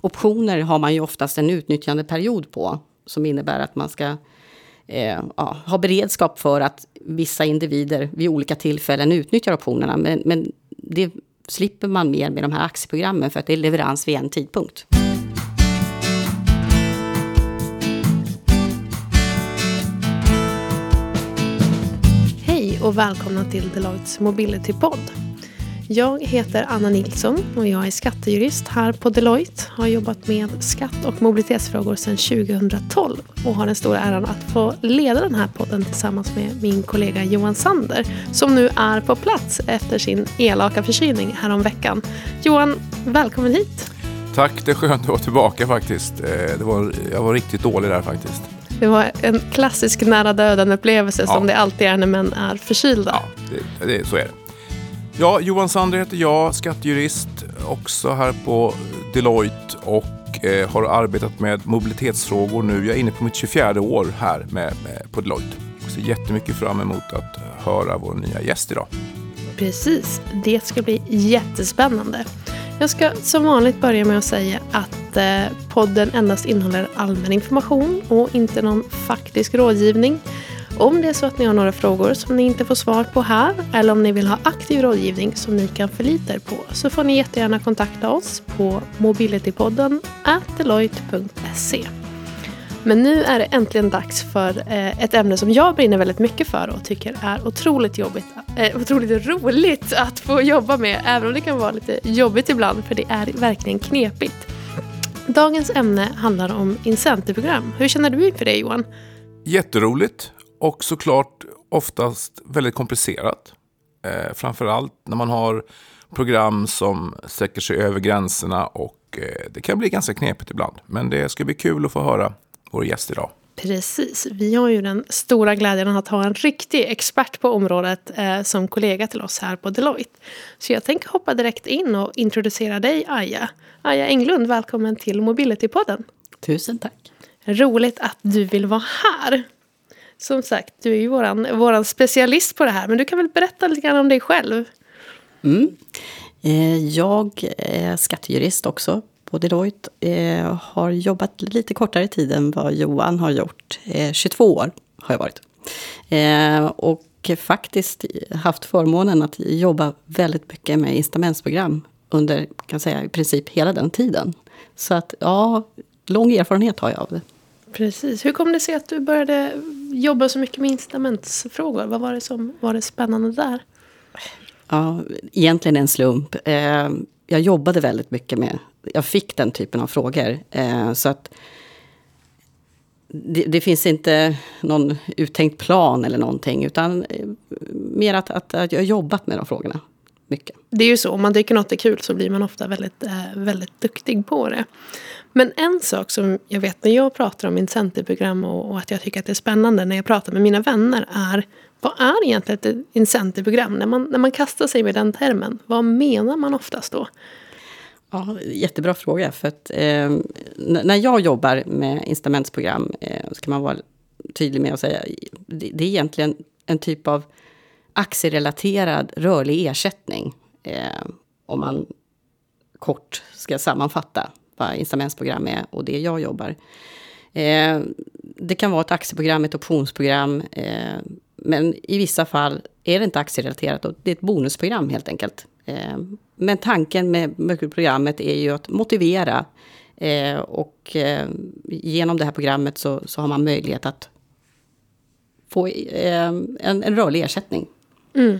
optioner har man ju oftast en utnyttjandeperiod på. Som innebär att man ska eh, ja, ha beredskap för att vissa individer vid olika tillfällen utnyttjar optionerna. Men, men det slipper man mer med de här aktieprogrammen för att det är leverans vid en tidpunkt. Hej och välkomna till Deloittes Mobility-podd. Jag heter Anna Nilsson och jag är skattejurist här på Deloitte. Har jobbat med skatt och mobilitetsfrågor sedan 2012 och har den stora äran att få leda den här podden tillsammans med min kollega Johan Sander som nu är på plats efter sin elaka förkylning häromveckan. Johan, välkommen hit! Tack, det är skönt att vara tillbaka faktiskt. Eh, det var, jag var riktigt dålig där faktiskt. Det var en klassisk nära döden-upplevelse ja. som det alltid är när män är förkylda. Ja, det, det, så är det. Ja, Johan Sander heter jag, skattejurist, också här på Deloitte och eh, har arbetat med mobilitetsfrågor nu. Jag är inne på mitt 24 år här med, med, på Deloitte. Jag ser jättemycket fram emot att höra vår nya gäst idag. Precis, det ska bli jättespännande. Jag ska som vanligt börja med att säga att eh, podden endast innehåller allmän information och inte någon faktisk rådgivning. Om det är så att ni har några frågor som ni inte får svar på här eller om ni vill ha aktiv rådgivning som ni kan förlita er på så får ni jättegärna kontakta oss på mobilitypodden deloitte.se. Men nu är det äntligen dags för eh, ett ämne som jag brinner väldigt mycket för och tycker är otroligt, jobbigt, eh, otroligt roligt att få jobba med. Även om det kan vara lite jobbigt ibland för det är verkligen knepigt. Dagens ämne handlar om incentiveprogram. Hur känner du inför det Johan? Jätteroligt och såklart oftast väldigt komplicerat. Eh, framförallt när man har program som sträcker sig över gränserna och eh, det kan bli ganska knepigt ibland. Men det ska bli kul att få höra vår gäst idag. Precis. Vi har ju den stora glädjen att ha en riktig expert på området eh, som kollega till oss här på Deloitte. Så jag tänker hoppa direkt in och introducera dig, Aja. Aja Englund, välkommen till Mobility-podden. Tusen tack. Roligt att du vill vara här. Som sagt, du är ju våran, våran specialist på det här. Men du kan väl berätta lite grann om dig själv? Mm. Eh, jag är skattejurist också på Deloitte. Jag har jobbat lite kortare tid än vad Johan har gjort. Eh, 22 år har jag varit. Och faktiskt haft förmånen att jobba väldigt mycket med incitamentsprogram under kan säga, i princip hela den tiden. Så att ja, lång erfarenhet har jag av det. Precis. Hur kom det sig att du började jobba så mycket med incitamentsfrågor? Vad var det som var det spännande där? Ja, egentligen en slump. Eh, jag jobbade väldigt mycket med... Jag fick den typen av frågor. Eh, så att det, det, finns inte någon uttänkt plan eller någonting. Utan eh, mer att, att, att jag har jobbat med de frågorna mycket. Det är ju så, om man tycker något är kul så blir man ofta väldigt, eh, väldigt duktig på det. Men en sak som jag vet när jag pratar om incentivprogram och, och att jag tycker att det är spännande när jag pratar med mina vänner är vad är egentligen ett incentivprogram? När man, när man kastar sig med den termen, vad menar man oftast då? Ja, jättebra fråga. För att, eh, när jag jobbar med incitamentsprogram eh, ska man vara tydlig med att säga det, det är egentligen en typ av aktierelaterad rörlig ersättning. Eh, om man kort ska sammanfatta vad incitamentsprogram är och det jag jobbar. Eh, det kan vara ett aktieprogram, ett optionsprogram. Eh, men i vissa fall är det inte aktierelaterat och det är ett bonusprogram helt enkelt. Eh, men tanken med, med programmet är ju att motivera eh, och eh, genom det här programmet så, så har man möjlighet att få eh, en, en rörlig ersättning. Mm.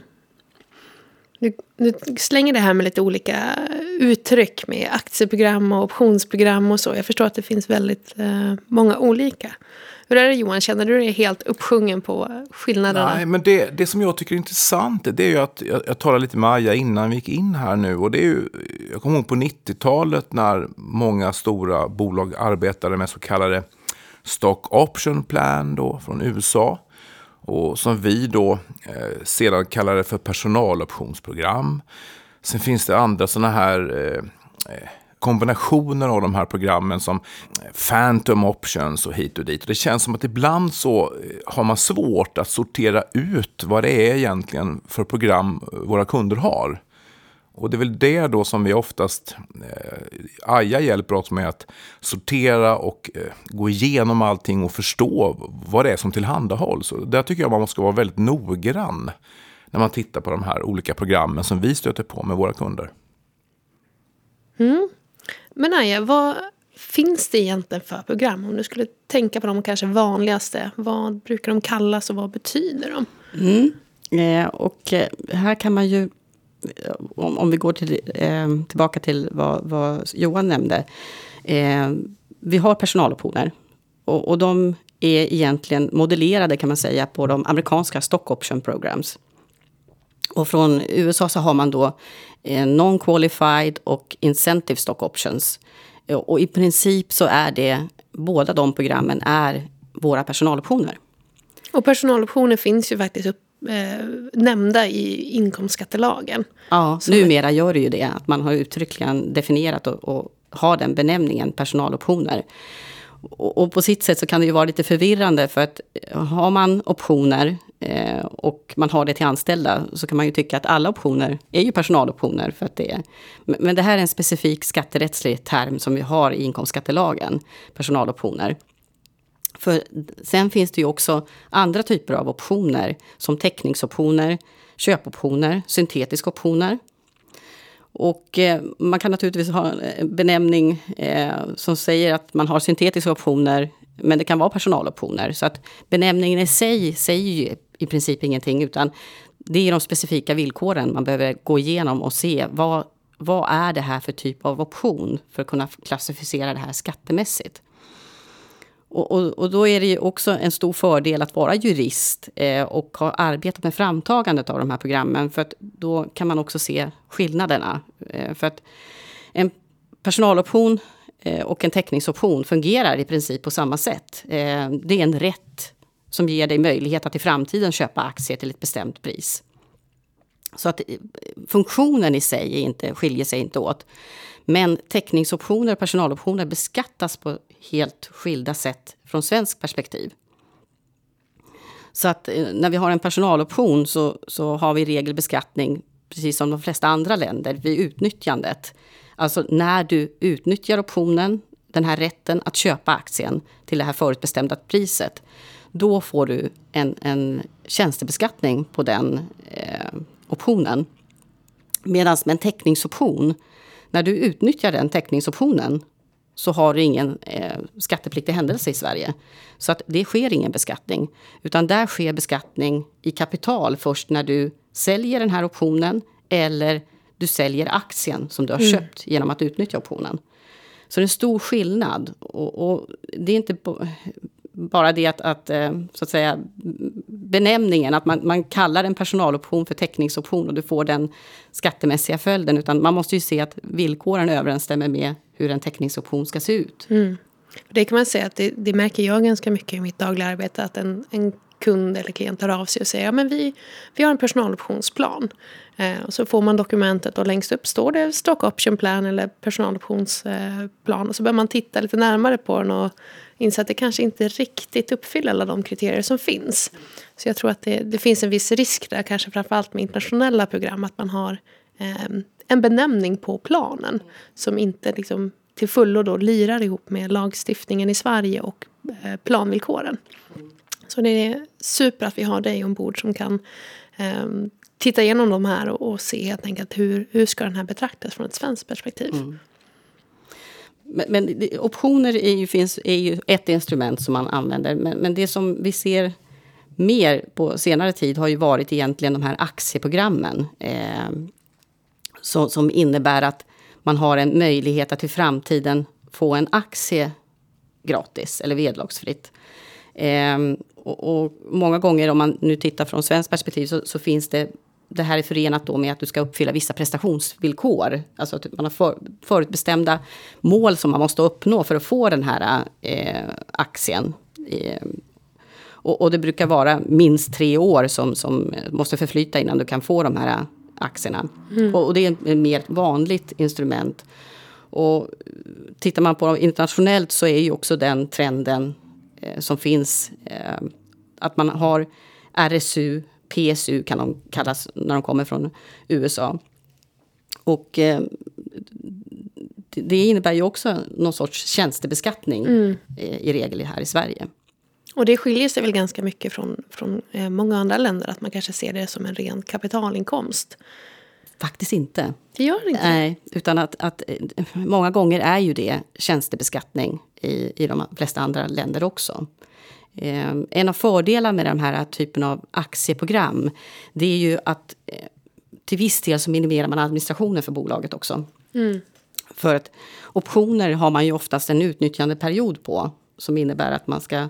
Du, du, slänger det här med lite olika uttryck med aktieprogram och optionsprogram och så. Jag förstår att det finns väldigt eh, många olika. Hur är det Johan, känner du dig helt uppsjungen på skillnaderna? Nej, men det, det som jag tycker är intressant det är ju att jag, jag talade lite med Aja innan vi gick in här nu. Och det är ju, jag kommer ihåg på 90-talet när många stora bolag arbetade med så kallade stock option plan då från USA. Och som vi då eh, sedan kallade för personaloptionsprogram. Sen finns det andra sådana här eh, eh, kombinationer av de här programmen som eh, Phantom Options och hit och dit. Och det känns som att ibland så eh, har man svårt att sortera ut vad det är egentligen för program våra kunder har. Och det är väl det då som vi oftast, eh, Aja hjälper oss med att sortera och eh, gå igenom allting och förstå vad det är som tillhandahålls. Och där tycker jag man måste vara väldigt noggrann när man tittar på de här olika programmen som vi stöter på med våra kunder. Mm. Men Aja, vad finns det egentligen för program? Om du skulle tänka på de kanske vanligaste, vad brukar de kallas och vad betyder de? Mm. Eh, och eh, här kan man ju, om, om vi går till, eh, tillbaka till vad, vad Johan nämnde. Eh, vi har personaloptioner. Och, och de är egentligen modellerade kan man säga på de amerikanska stock option programs. Och från USA så har man då eh, non-qualified och incentive stock options. Eh, och i princip så är det, båda de programmen är våra personaloptioner. Och personaloptioner finns ju faktiskt upp, eh, nämnda i inkomstskattelagen. Ja, så numera gör det ju det. Att man har uttryckligen definierat och, och har den benämningen personaloptioner. Och, och, på sitt sätt så kan det ju vara lite förvirrande för att har man optioner eh, och man har det till anställda så kan man ju tycka att alla optioner är ju personaloptioner. För att det är, men det här är en specifik skatterättslig term som vi har i inkomstskattelagen, personaloptioner. För sen finns det ju också andra typer av optioner som teckningsoptioner, köpoptioner, syntetiska optioner. Och eh, man kan naturligtvis ha en benämning eh, som säger att man har syntetiska optioner, men det kan vara personaloptioner. Så att benämningen i sig säger ju i princip ingenting, utan det är de specifika villkoren man behöver gå igenom och se vad, vad är det här för typ av option för att kunna klassificera det här skattemässigt. Och, och, och, då är det ju också en stor fördel att vara jurist eh, och ha arbetat med framtagandet av de här programmen. För att då kan man också se skillnaderna. Eh, för att en personaloption eh, och en teckningsoption fungerar i princip på samma sätt. Eh, det är en rätt som ger dig möjlighet att i framtiden köpa aktier till ett bestämt pris. Så att eh, funktionen i sig inte, skiljer sig inte åt. Men teckningsoptioner och personaloptioner beskattas på helt skilda sätt från svensk perspektiv. Så att eh, när vi har en personaloption så, så har vi i regel beskattning, precis som de flesta andra länder, vid utnyttjandet. Alltså när du utnyttjar optionen, den här rätten att köpa aktien till det här förutbestämda priset, då får du en, en tjänstebeskattning på den eh, optionen. Medan med en teckningsoption, när du utnyttjar den teckningsoptionen så har du ingen eh, skattepliktig händelse i Sverige. Så att det sker ingen beskattning. Utan där sker beskattning i kapital först när du säljer den här optionen eller du säljer aktien som du har mm. köpt genom att utnyttja optionen. Så det är en stor skillnad. Och, och det är inte bara det att, att, eh, så att säga, benämningen, att man, man kallar en personaloption för teckningsoption och du får den skattemässiga följden. Utan man måste ju se att villkoren överensstämmer med hur en teckningsoption ska se ut. Mm. Det kan man säga att det, det, märker jag ganska mycket i mitt dagliga arbete. Att en, en kund eller klient tar av sig och säger ja, men vi, vi har en personaloptionsplan. Eh, och så får man dokumentet och längst upp står det stock option plan eller personaloptionsplan. Eh, och så börjar man titta lite närmare på den och inse att det kanske inte riktigt uppfyller alla de kriterier som finns. Så jag tror att det, det finns en viss risk där, kanske framförallt med internationella program, att man har eh, en benämning på planen som inte liksom till fullo då lirar ihop med lagstiftningen i Sverige och eh, planvillkoren. Så det är super att vi har dig ombord som kan eh, titta igenom de här och, och, se helt enkelt hur, hur ska den här betraktas från ett svenskt perspektiv. Mm. Men, men, optioner är ju, finns, är ju ett instrument som man använder. Men, men, det som vi ser mer på senare tid har ju varit egentligen de här aktieprogrammen. Eh, så, som innebär att man har en möjlighet att i framtiden få en aktie gratis eller vederlagsfritt. Eh, och, och, många gånger om man nu tittar från svenskt perspektiv så, så finns det det här är förenat då med att du ska uppfylla vissa prestationsvillkor. Alltså att man har för, förutbestämda mål som man måste uppnå för att få den här eh, aktien. Eh, och, och, det brukar vara minst tre år som, som måste förflyta innan du kan få de här aktierna. Mm. Och, och, det är ett mer vanligt instrument. Och tittar man på internationellt så är ju också den trenden eh, som finns eh, att man har RSU PSU kan de kallas när de kommer från USA. Och eh, det innebär ju också någon sorts tjänstebeskattning mm. i regel här i Sverige. Och det skiljer sig väl ganska mycket från, från många andra länder att man kanske ser det som en ren kapitalinkomst. Faktiskt inte. Det gör det inte? Nej, utan att, att många gånger är ju det tjänstebeskattning i, i de flesta andra länder också. Eh, en av fördelarna med den här typen av aktieprogram det är ju att eh, till viss del så minimerar man administrationen för bolaget också. Mm. För att optioner har man ju oftast en utnyttjandeperiod på som innebär att man ska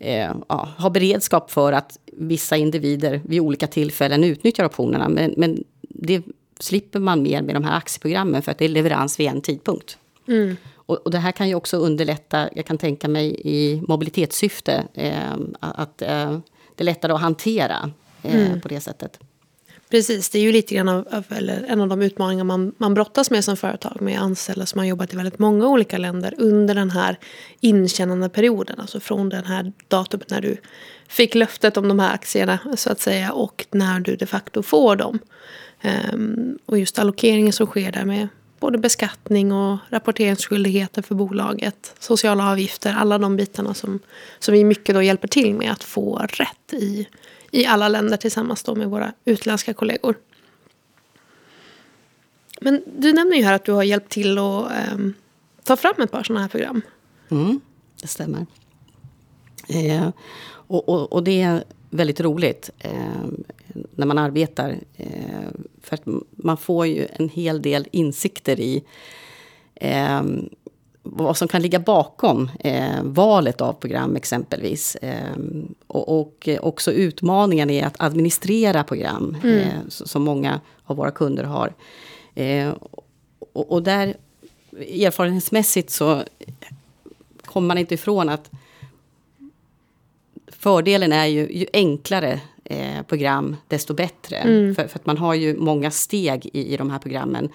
eh, ja, ha beredskap för att vissa individer vid olika tillfällen utnyttjar optionerna. Men, men det slipper man mer med de här aktieprogrammen för att det är leverans vid en tidpunkt. Mm. Och, och, det här kan ju också underlätta, jag kan tänka mig i mobilitetssyfte, eh, att eh, det är lättare att hantera eh, mm. på det sättet. Precis, det är ju lite grann av, eller en av de utmaningar man, man brottas med som företag med anställda som har jobbat i väldigt många olika länder under den här inkännande perioden. Alltså från den här datumet när du fick löftet om de här aktierna så att säga och när du de facto får dem. Um, och just allokeringen som sker där med både beskattning och rapporteringsskyldigheter för bolaget, sociala avgifter, alla de bitarna som, som vi mycket då hjälper till med att få rätt i, i alla länder tillsammans då med våra utländska kollegor. Men du nämner ju här att du har hjälpt till att eh, ta fram ett par sådana här program. Mm, det stämmer. Eh, och, och, och, det är väldigt roligt eh, när man arbetar. Eh, för att man får ju en hel del insikter i eh, vad som kan ligga bakom eh, valet av program exempelvis. Eh, och, och, också utmaningen i att administrera program mm. eh, som många av våra kunder har. Eh, och, och, där erfarenhetsmässigt så kommer man inte ifrån att fördelen är ju, ju enklare eh, program, desto bättre. Mm. För, för, att man har ju många steg i, i de här programmen.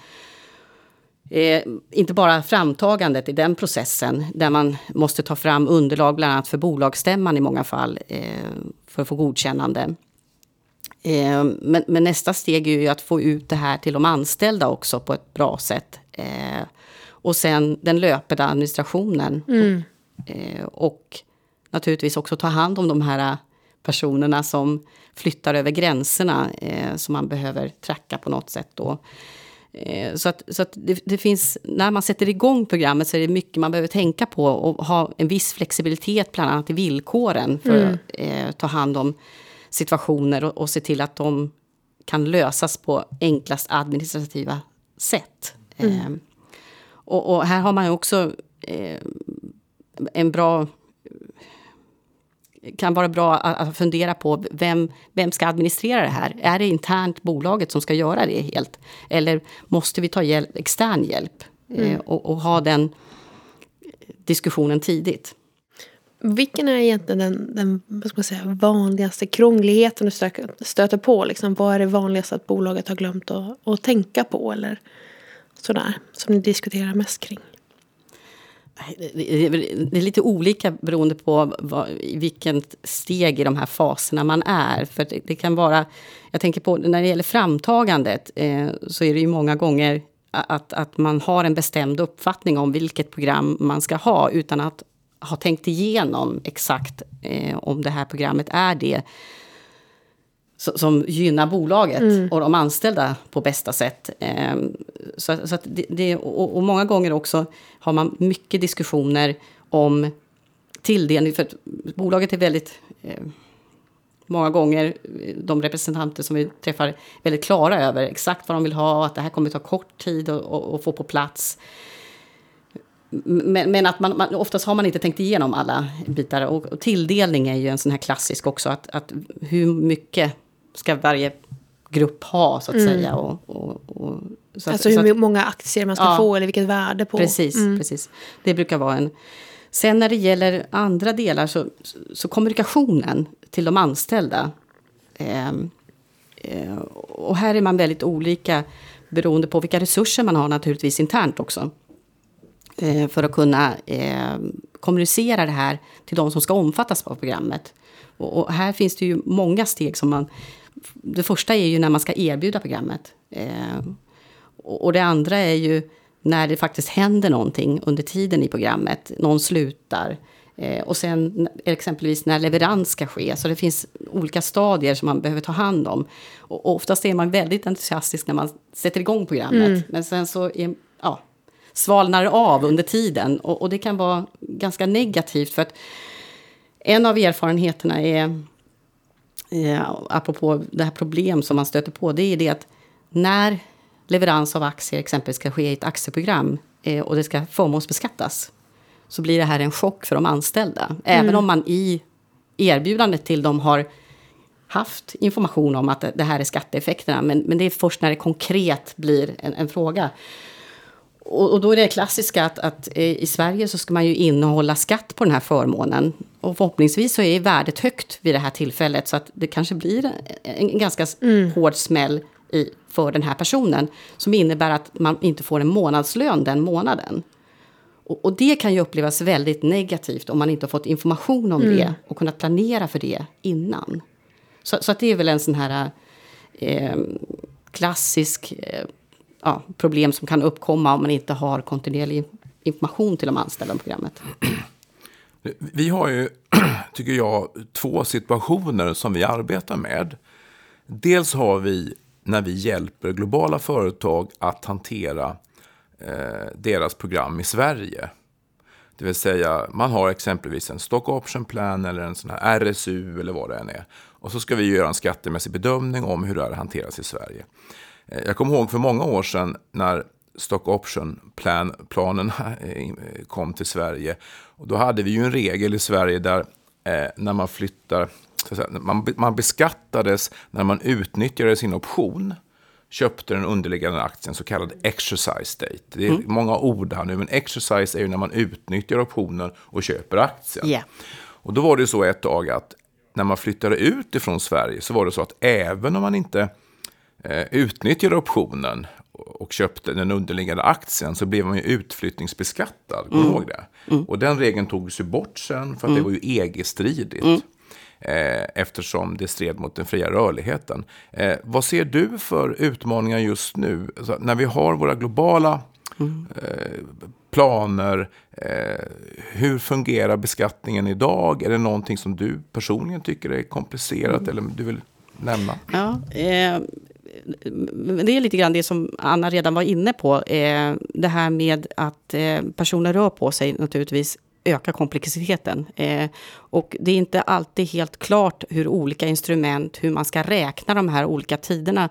Eh, inte bara framtagandet i den processen, där man måste ta fram underlag bland annat för bolagsstämman i många fall, eh, för att få godkännande. Eh, men, men, nästa steg är ju att få ut det här till de anställda också på ett bra sätt. Eh, och sen den löpande administrationen. Mm. Eh, och naturligtvis också ta hand om de här personerna som flyttar över gränserna som man behöver tracka på något sätt. Då. Eh, så att, så att det, det, finns, när man sätter igång programmet så är det mycket man behöver tänka på och ha en viss flexibilitet bland annat i villkoren för mm. att eh, ta hand om situationer och, och se till att de kan lösas på enklast administrativa sätt. Mm. Eh, och, och, här har man ju också eh, en bra kan vara bra att fundera på vem, vem ska administrera det här? Är det internt bolaget som ska göra det helt? Eller måste vi ta hjälp, extern hjälp eh, mm. och, och, ha den diskussionen tidigt? Vilken är egentligen den, den vad ska man säga, vanligaste krångligheten du stöter på? Liksom, vad är det vanligaste att bolaget har glömt att, att tänka på? Eller sådär, som ni diskuterar mest kring? Det är lite olika beroende på vad, vilket steg i de här faserna man är. För det, det, kan vara, jag tänker på när det gäller framtagandet eh, så är det ju många gånger att, att man har en bestämd uppfattning om vilket program man ska ha utan att ha tänkt igenom exakt eh, om det här programmet är det som gynnar bolaget mm. och de anställda på bästa sätt. Ehm, så, så det, det, och, och, många gånger också har man mycket diskussioner om tilldelning. För bolaget är väldigt... Eh, många gånger, de representanter som vi träffar, väldigt klara över exakt vad de vill ha, att det här kommer ta kort tid att få på plats. Men, men, att man, man, oftast har man inte tänkt igenom alla bitar. Och, och tilldelning är ju en sån här klassisk också. Att, att hur mycket ska varje grupp ha så att mm. säga. Och, och, och, så alltså att, hur att, många aktier man ska ja, få eller vilket värde på. Precis, mm. precis. Det brukar vara en... Sen när det gäller andra delar så, så kommunikationen till de anställda. Eh, eh, och här är man väldigt olika beroende på vilka resurser man har naturligtvis internt också. Eh, för att kunna eh, kommunicera det här till de som ska omfattas av programmet. Och, och, här finns det ju många steg som man det första är ju när man ska erbjuda programmet. Eh, Och, det andra är ju när det faktiskt händer någonting under tiden i programmet. Någon slutar. Eh, och sen exempelvis när leverans ska ske. Så det finns olika stadier som man behöver ta hand om. Och, och oftast är man väldigt entusiastisk när man sätter igång programmet. Mm. Men sen så är, ja, svalnar av under tiden. Och, och, det kan vara ganska negativt. för att En av erfarenheterna är, eh, apropå det här problem som man stöter på, det är det att när leverans av aktier exempelvis ska ske i ett aktieprogram eh, och det ska förmånsbeskattas så blir det här en chock för de anställda. Även mm. om man i erbjudandet till dem har haft information om att det här är skatteeffekterna. Men, men det är först när det konkret blir en, en fråga. Och, och, då är det klassiska att, att i Sverige så ska man ju innehålla skatt på den här förmånen. Och förhoppningsvis så är värdet högt vid det här tillfället. Så att det kanske blir en, en ganska mm. hård smäll i, för den här personen. Som innebär att man inte får en månadslön den månaden. Och, och, det kan ju upplevas väldigt negativt om man inte har fått information om mm. det och kunnat planera för det innan. Så, så att det är väl en sån här eh, klassisk eh, ja, problem som kan uppkomma om man inte har kontinuerlig information till de anställda om programmet. Vi har ju, tycker jag, två situationer som vi arbetar med. Dels har vi när vi hjälper globala företag att hantera eh, deras program i Sverige. Det vill säga, man har exempelvis en stock option plan eller en sån här RSU eller vad det än är. Och så ska vi göra en skattemässig bedömning om hur det här hanteras i Sverige. Jag kommer ihåg för många år sedan när stock option plan, planen eh, kom till Sverige. Och då hade vi ju en regel i Sverige där eh, när man flyttar, man, man beskattades när man utnyttjade sin option köpte den underliggande aktien, så kallad exercise date. Det är mm. många ord här nu, men exercise är ju när man utnyttjar optionen och köper aktien. Yeah. Och då var det så ett tag att när man flyttade ut ifrån Sverige så var det så att även om man inte utnyttjade optionen och köpte den underliggande aktien så blev man ju utflyttningsbeskattad. Kommer mm. ihåg det? Mm. Och den regeln togs ju bort sen för att mm. det var ju EG-stridigt. Mm. Eh, eftersom det stred mot den fria rörligheten. Eh, vad ser du för utmaningar just nu? Alltså, när vi har våra globala mm. eh, planer, eh, hur fungerar beskattningen idag? Är det någonting som du personligen tycker är komplicerat mm. eller du vill nämna? Ja, eh, det är lite grann det som Anna redan var inne på. Eh, det här med att eh, personer rör på sig naturligtvis ökar komplexiteten. Eh, och det är inte alltid helt klart hur olika instrument, hur man ska räkna de här olika tiderna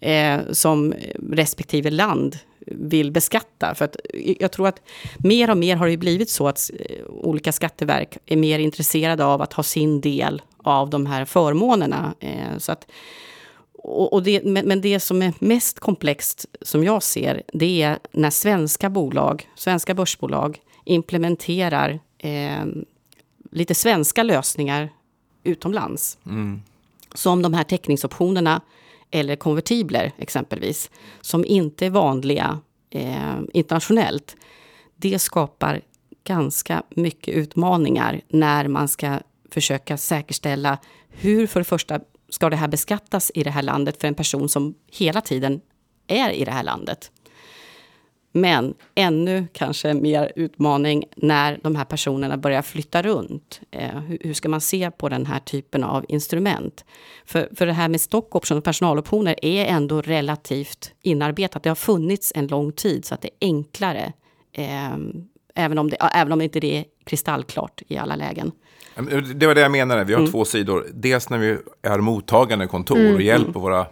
eh, som respektive land vill beskatta. För att eh, jag tror att mer och mer har det blivit så att eh, olika skatteverk är mer intresserade av att ha sin del av de här förmånerna. Så att, och det, men det som är mest komplext, som jag ser, det är när svenska bolag, svenska börsbolag, implementerar eh, lite svenska lösningar utomlands. Mm. Som de här täckningsoptionerna eller konvertibler exempelvis, som inte är vanliga eh, internationellt. Det skapar ganska mycket utmaningar när man ska försöka säkerställa hur för det första ska det här beskattas i det här landet för en person som hela tiden är i det här landet. Men ännu kanske mer utmaning när de här personerna börjar flytta runt. Eh, hur, hur, ska man se på den här typen av instrument? För, för det här med stock option och personaloptioner är ändå relativt inarbetat. Det har funnits en lång tid så att det är enklare. Eh, även, om det, även om inte det är kristallklart i alla lägen. Det var det jag menade. Vi har mm. två sidor. Dels när vi är mottagande kontor mm, och hjälper mm. våra eh,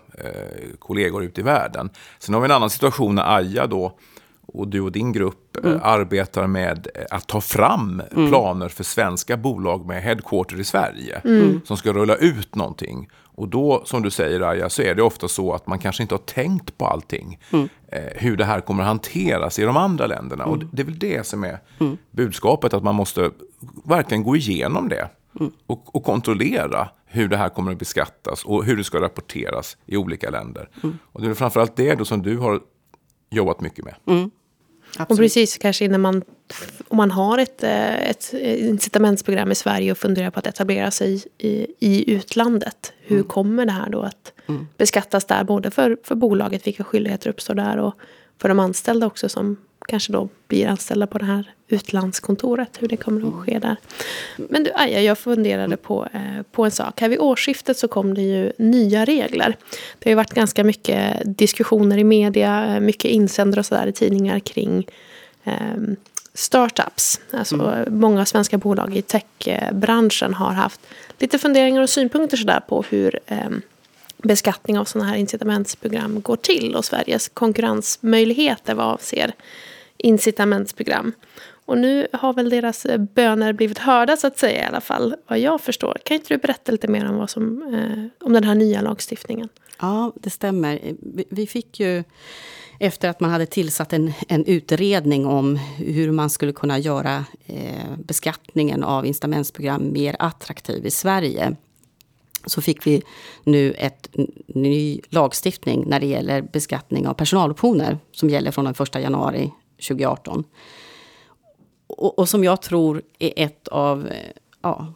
kollegor ute i världen. Sen har vi en annan situation när Aja då och du och din grupp eh, mm. arbetar med att ta fram mm. planer för svenska bolag med headquarter i Sverige mm. som ska rulla ut någonting. Och då, som du säger Aja, så är det ofta så att man kanske inte har tänkt på allting. Mm. Eh, hur det här kommer att hanteras i de andra länderna. Och mm. det är väl det som är mm. budskapet, att man måste verkligen gå igenom det. Och, och, kontrollera hur det här kommer att beskattas och hur det ska rapporteras i olika länder. Och det är framförallt det då som du har jobbat mycket med. Mm. Och precis kanske innan man, om man har ett, eh, ett incitamentsprogram i Sverige och funderar på att etablera sig i, i utlandet. Hur mm. kommer det här då att mm. beskattas där? Både för, för bolaget, vilka skyldigheter uppstår där och för de anställda också som kanske då blir anställda på det här utlandskontoret. Hur det kommer att ske där. Men du Aja, jag funderade på, eh, på en sak. Här vid årsskiftet så kom det ju nya regler. Det har ju varit ganska mycket diskussioner i media, mycket insändare och sådär i tidningar kring eh, startups. Alltså mm. många svenska bolag i techbranschen har haft lite funderingar och synpunkter sådär på hur eh, beskattning av sådana här incitamentsprogram går till och Sveriges konkurrensmöjligheter vad avser incitamentsprogram. Och nu har väl deras eh, böner blivit hörda så att säga i alla fall, vad jag förstår. Kan inte du berätta lite mer om, vad som, eh, om den här nya lagstiftningen? Ja, det stämmer. Vi fick ju efter att man hade tillsatt en, en utredning om hur man skulle kunna göra eh, beskattningen av incitamentsprogram mer attraktiv i Sverige så fick vi nu ett ny lagstiftning när det gäller beskattning av personaloptioner som gäller från den 1 januari 2018. Och, och som jag tror är ett av ja,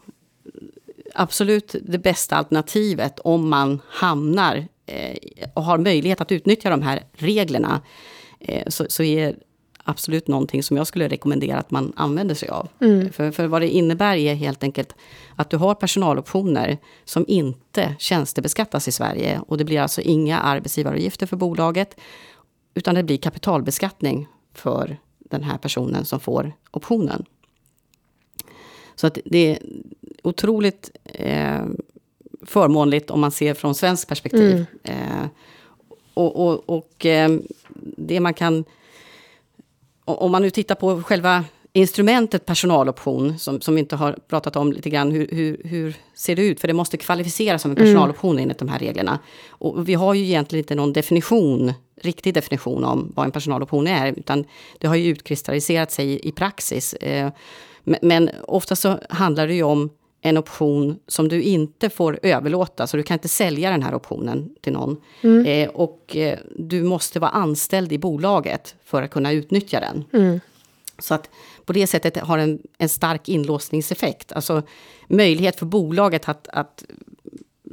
absolut det bästa alternativet om man hamnar eh, och har möjlighet att utnyttja de här reglerna. Eh, så, så är absolut någonting som jag skulle rekommendera att man använder sig av. Mm. För, för vad det innebär är helt enkelt att du har personaloptioner som inte tjänstebeskattas i Sverige. Och det blir alltså inga arbetsgivaravgifter för bolaget. Utan det blir kapitalbeskattning för den här personen som får optionen. Så att det är otroligt eh, förmånligt om man ser från svensk perspektiv. Mm. Eh, och, och, och eh, det man kan om man nu tittar på själva instrumentet personaloption, som, som vi inte har pratat om lite grann, hur, hur, hur ser det ut? För det måste kvalificeras som en mm. personaloption mm. enligt de här reglerna. Och vi har ju egentligen inte någon definition, riktig definition om vad en personaloption är, utan det har ju utkristalliserat sig i, praxis. Eh, men, men ofta så handlar det ju om en option som du inte får överlåta, så du kan inte sälja den här optionen till någon. Mm. Eh, och eh, du måste vara anställd i bolaget för att kunna utnyttja den. Mm. Så att på det sättet har en, en stark inlåsningseffekt. Alltså möjlighet för bolaget att, att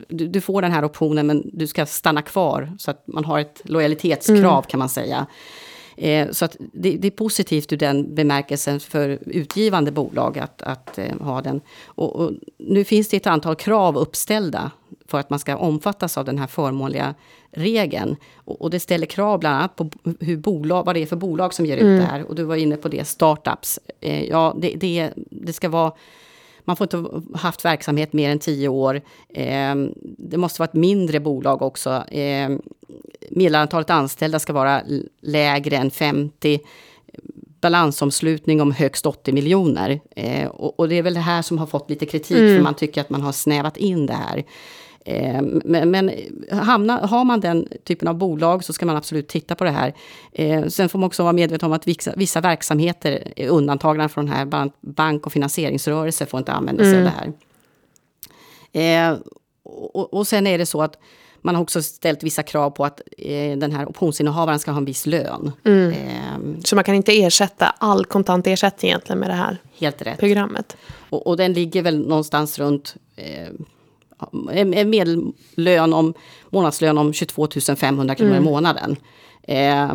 du, du, får den här optionen men du ska stanna kvar. Så att man har ett lojalitetskrav mm. kan man säga. Eh, så att det, det, är positivt ur den bemärkelsen för utgivande bolag att, att eh, ha den. Och, och, nu finns det ett antal krav uppställda för att man ska omfattas av den här förmånliga regeln. Och, och det ställer krav bland annat på hur bolag, vad det är för bolag som ger mm. ut det här. Och du var inne på det, startups. Eh, ja, det, det, det ska vara man får inte ha haft verksamhet mer än tio år. Eh, det måste vara ett mindre bolag också. Eh, medelantalet anställda ska vara lägre än 50 balansomslutning om högst 80 miljoner. Eh, och, och, det är väl det här som har fått lite kritik, mm. för man tycker att man har snävat in det här. Eh, men, men hamna, har man den typen av bolag så ska man absolut titta på det här. Eh, sen får man också vara medveten om att vissa, vissa verksamheter är undantagna från det här. Bank och finansieringsrörelse får inte använda sig mm. av det här. Eh, och, och sen är det så att man har också ställt vissa krav på att eh, den här optionsinnehavaren ska ha en viss lön. Mm. Eh, så man kan inte ersätta all kontant ersättning egentligen med det här helt rätt. programmet? Och, och den ligger väl någonstans runt eh, en medellön om, månadslön om 22 500 kronor mm. i månaden. Eh,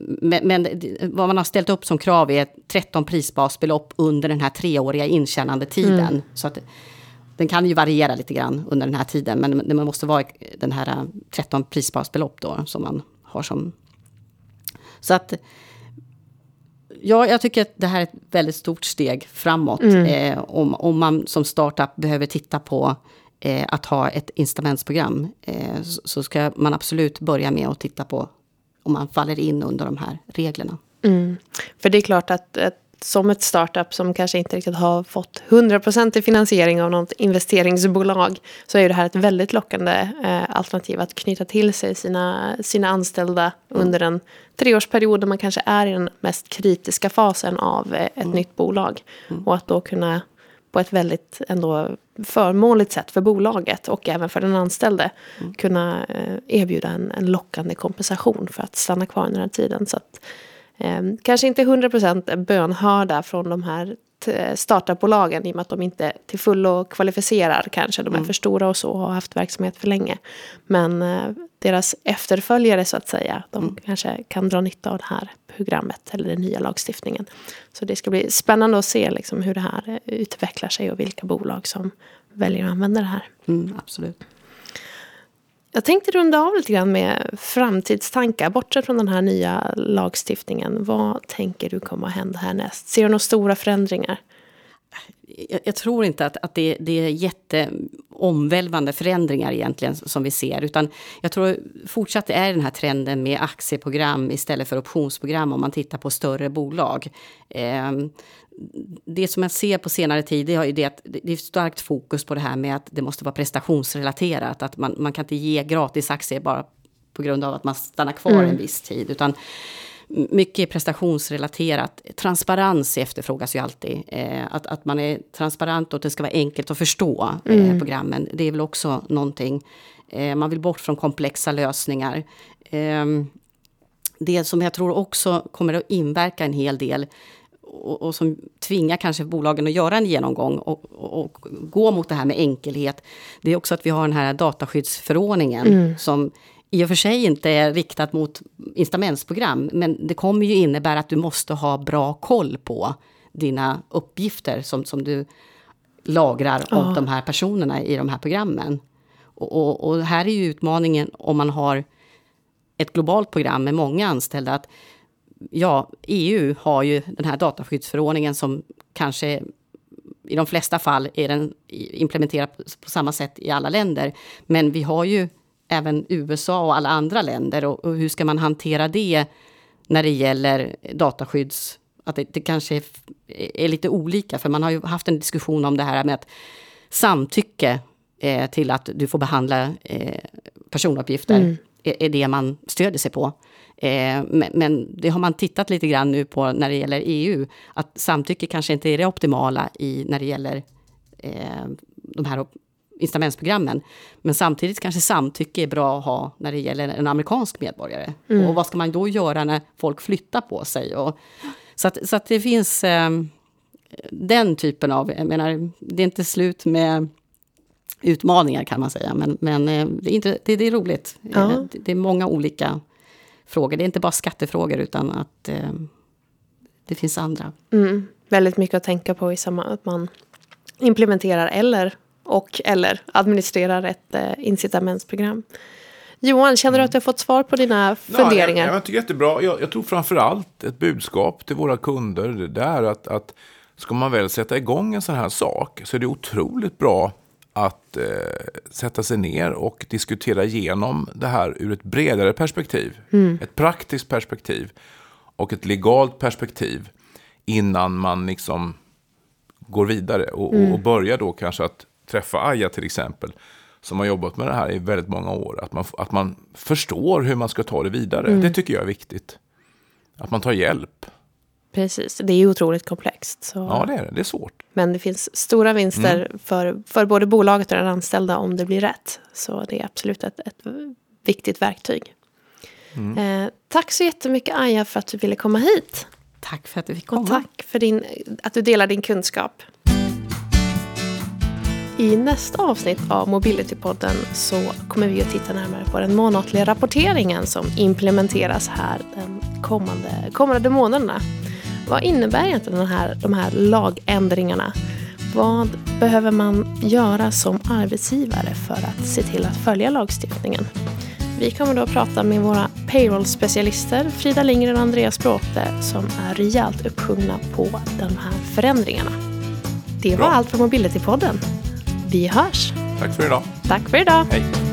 men, men, vad man har ställt upp som krav är 13 prisbasbelopp under den här treåriga intjänandetiden. Mm. Så att, den kan ju variera lite grann under den här tiden, men det måste vara den här 13 prisbasbelopp då som man har som... Så att... Ja, jag tycker att det här är ett väldigt stort steg framåt. Mm. Eh, om, om man som startup behöver titta på eh, att ha ett incitamentsprogram. Eh, så, så ska man absolut börja med att titta på om man faller in under de här reglerna. Mm. För det är klart att, att som ett startup som kanske inte riktigt har fått 100% i finansiering av något investeringsbolag så är det här ett väldigt lockande eh, alternativ att knyta till sig sina, sina anställda mm. under en treårsperiod där man kanske är i den mest kritiska fasen av eh, ett mm. nytt bolag. Mm. Och att då kunna på ett väldigt ändå förmånligt sätt för bolaget och även för den anställde mm. kunna eh, erbjuda en, en lockande kompensation för att stanna kvar under den här tiden. Så att, Eh, kanske inte 100% bönhörda från de här startupbolagen i och med att de inte till fullo kvalificerar kanske. De är mm. för stora och så och har haft verksamhet för länge. Men eh, deras efterföljare så att säga, de mm. kanske kan dra nytta av det här programmet eller den nya lagstiftningen. Så det ska bli spännande att se liksom, hur det här utvecklar sig och vilka bolag som väljer att använda det här. Mm, absolut. Jag tänkte runda av lite grann med framtidstankar. Bortsett från den här nya lagstiftningen. Vad tänker du kommer att hända härnäst? Ser du några stora förändringar? Jag, jag tror inte att, att det, det är jätteomvälvande förändringar egentligen som vi ser. Utan jag tror fortsatt det är den här trenden med aktieprogram istället för optionsprogram om man tittar på större bolag. Eh, det som jag ser på senare tid det är ju det att det är starkt fokus på det här med att det måste vara prestationsrelaterat. Att man, man kan inte ge gratis aktier bara på grund av att man stannar kvar mm. en viss tid. Utan mycket är prestationsrelaterat. Transparens efterfrågas ju alltid. Eh, att, att man är transparent och att det ska vara enkelt att förstå eh, mm. programmen. Det är väl också någonting. Eh, man vill bort från komplexa lösningar. Eh, det som jag tror också kommer att inverka en hel del och, och, som tvingar kanske bolagen att göra en genomgång och, och, och, gå mot det här med enkelhet. Det är också att vi har den här dataskyddsförordningen mm. som i och för sig inte är riktat mot incitamentsprogram, men det kommer ju innebära att du måste ha bra koll på dina uppgifter som, som du lagrar ja. om de här personerna i de här programmen. Och, och, och, här är ju utmaningen om man har ett globalt program med många anställda, att ja, EU har ju den här dataskyddsförordningen som kanske i de flesta fall är den implementerad på samma sätt i alla länder. Men vi har ju även USA och alla andra länder och, och hur ska man hantera det när det gäller dataskydds... Att det, det kanske är, är, lite olika, för man har ju haft en diskussion om det här med att samtycke eh, till att du får behandla eh, personuppgifter mm. är, är det man stöder sig på. Eh, men, det har man tittat lite grann nu på när det gäller EU, att samtycke kanske inte är det optimala i, när det gäller eh, de här incitamentsprogrammen. Men samtidigt kanske samtycke är bra att ha när det gäller en amerikansk medborgare. Mm. Och vad ska man då göra när folk flyttar på sig? Och, så, att, så att det finns eh, den typen av, jag menar, det är inte slut med utmaningar kan man säga, men, men eh, det, är inte, det, det är roligt. Ja. Det, det är många olika frågor. Det är inte bara skattefrågor utan att eh, det finns andra. Mm. Väldigt mycket att tänka på i samma att man implementerar eller och eller administrerar ett eh, incitamentsprogram. Johan, känner du att du har fått svar på dina funderingar? Ja, jag, jag tycker jättebra. Jag, jag tror framför allt ett budskap till våra kunder. Det är att, att ska man väl sätta igång en sån här sak så är det otroligt bra att eh, sätta sig ner och diskutera igenom det här ur ett bredare perspektiv. Mm. Ett praktiskt perspektiv och ett legalt perspektiv innan man liksom går vidare och, mm. och börjar då kanske att träffa Aja till exempel som har jobbat med det här i väldigt många år. Att man, att man förstår hur man ska ta det vidare. Mm. Det tycker jag är viktigt. Att man tar hjälp. Precis, det är ju otroligt komplext. Så. Ja, det är det. Det är svårt. Men det finns stora vinster mm. för, för både bolaget och den anställda om det blir rätt. Så det är absolut ett, ett viktigt verktyg. Mm. Eh, tack så jättemycket Aja för att du ville komma hit. Tack för att du fick komma. Och tack för din, att du delar din kunskap. I nästa avsnitt av Mobilitypodden så kommer vi att titta närmare på den månatliga rapporteringen som implementeras här den kommande, kommande månaderna. Vad innebär egentligen den här, de här lagändringarna? Vad behöver man göra som arbetsgivare för att se till att följa lagstiftningen? Vi kommer då att prata med våra payroll-specialister Frida Lindgren och Andreas Bråte som är rejält uppsjungna på de här förändringarna. Det var Bra. allt för Mobility-podden. Vi hörs! Tack för idag! Tack för idag! Hej!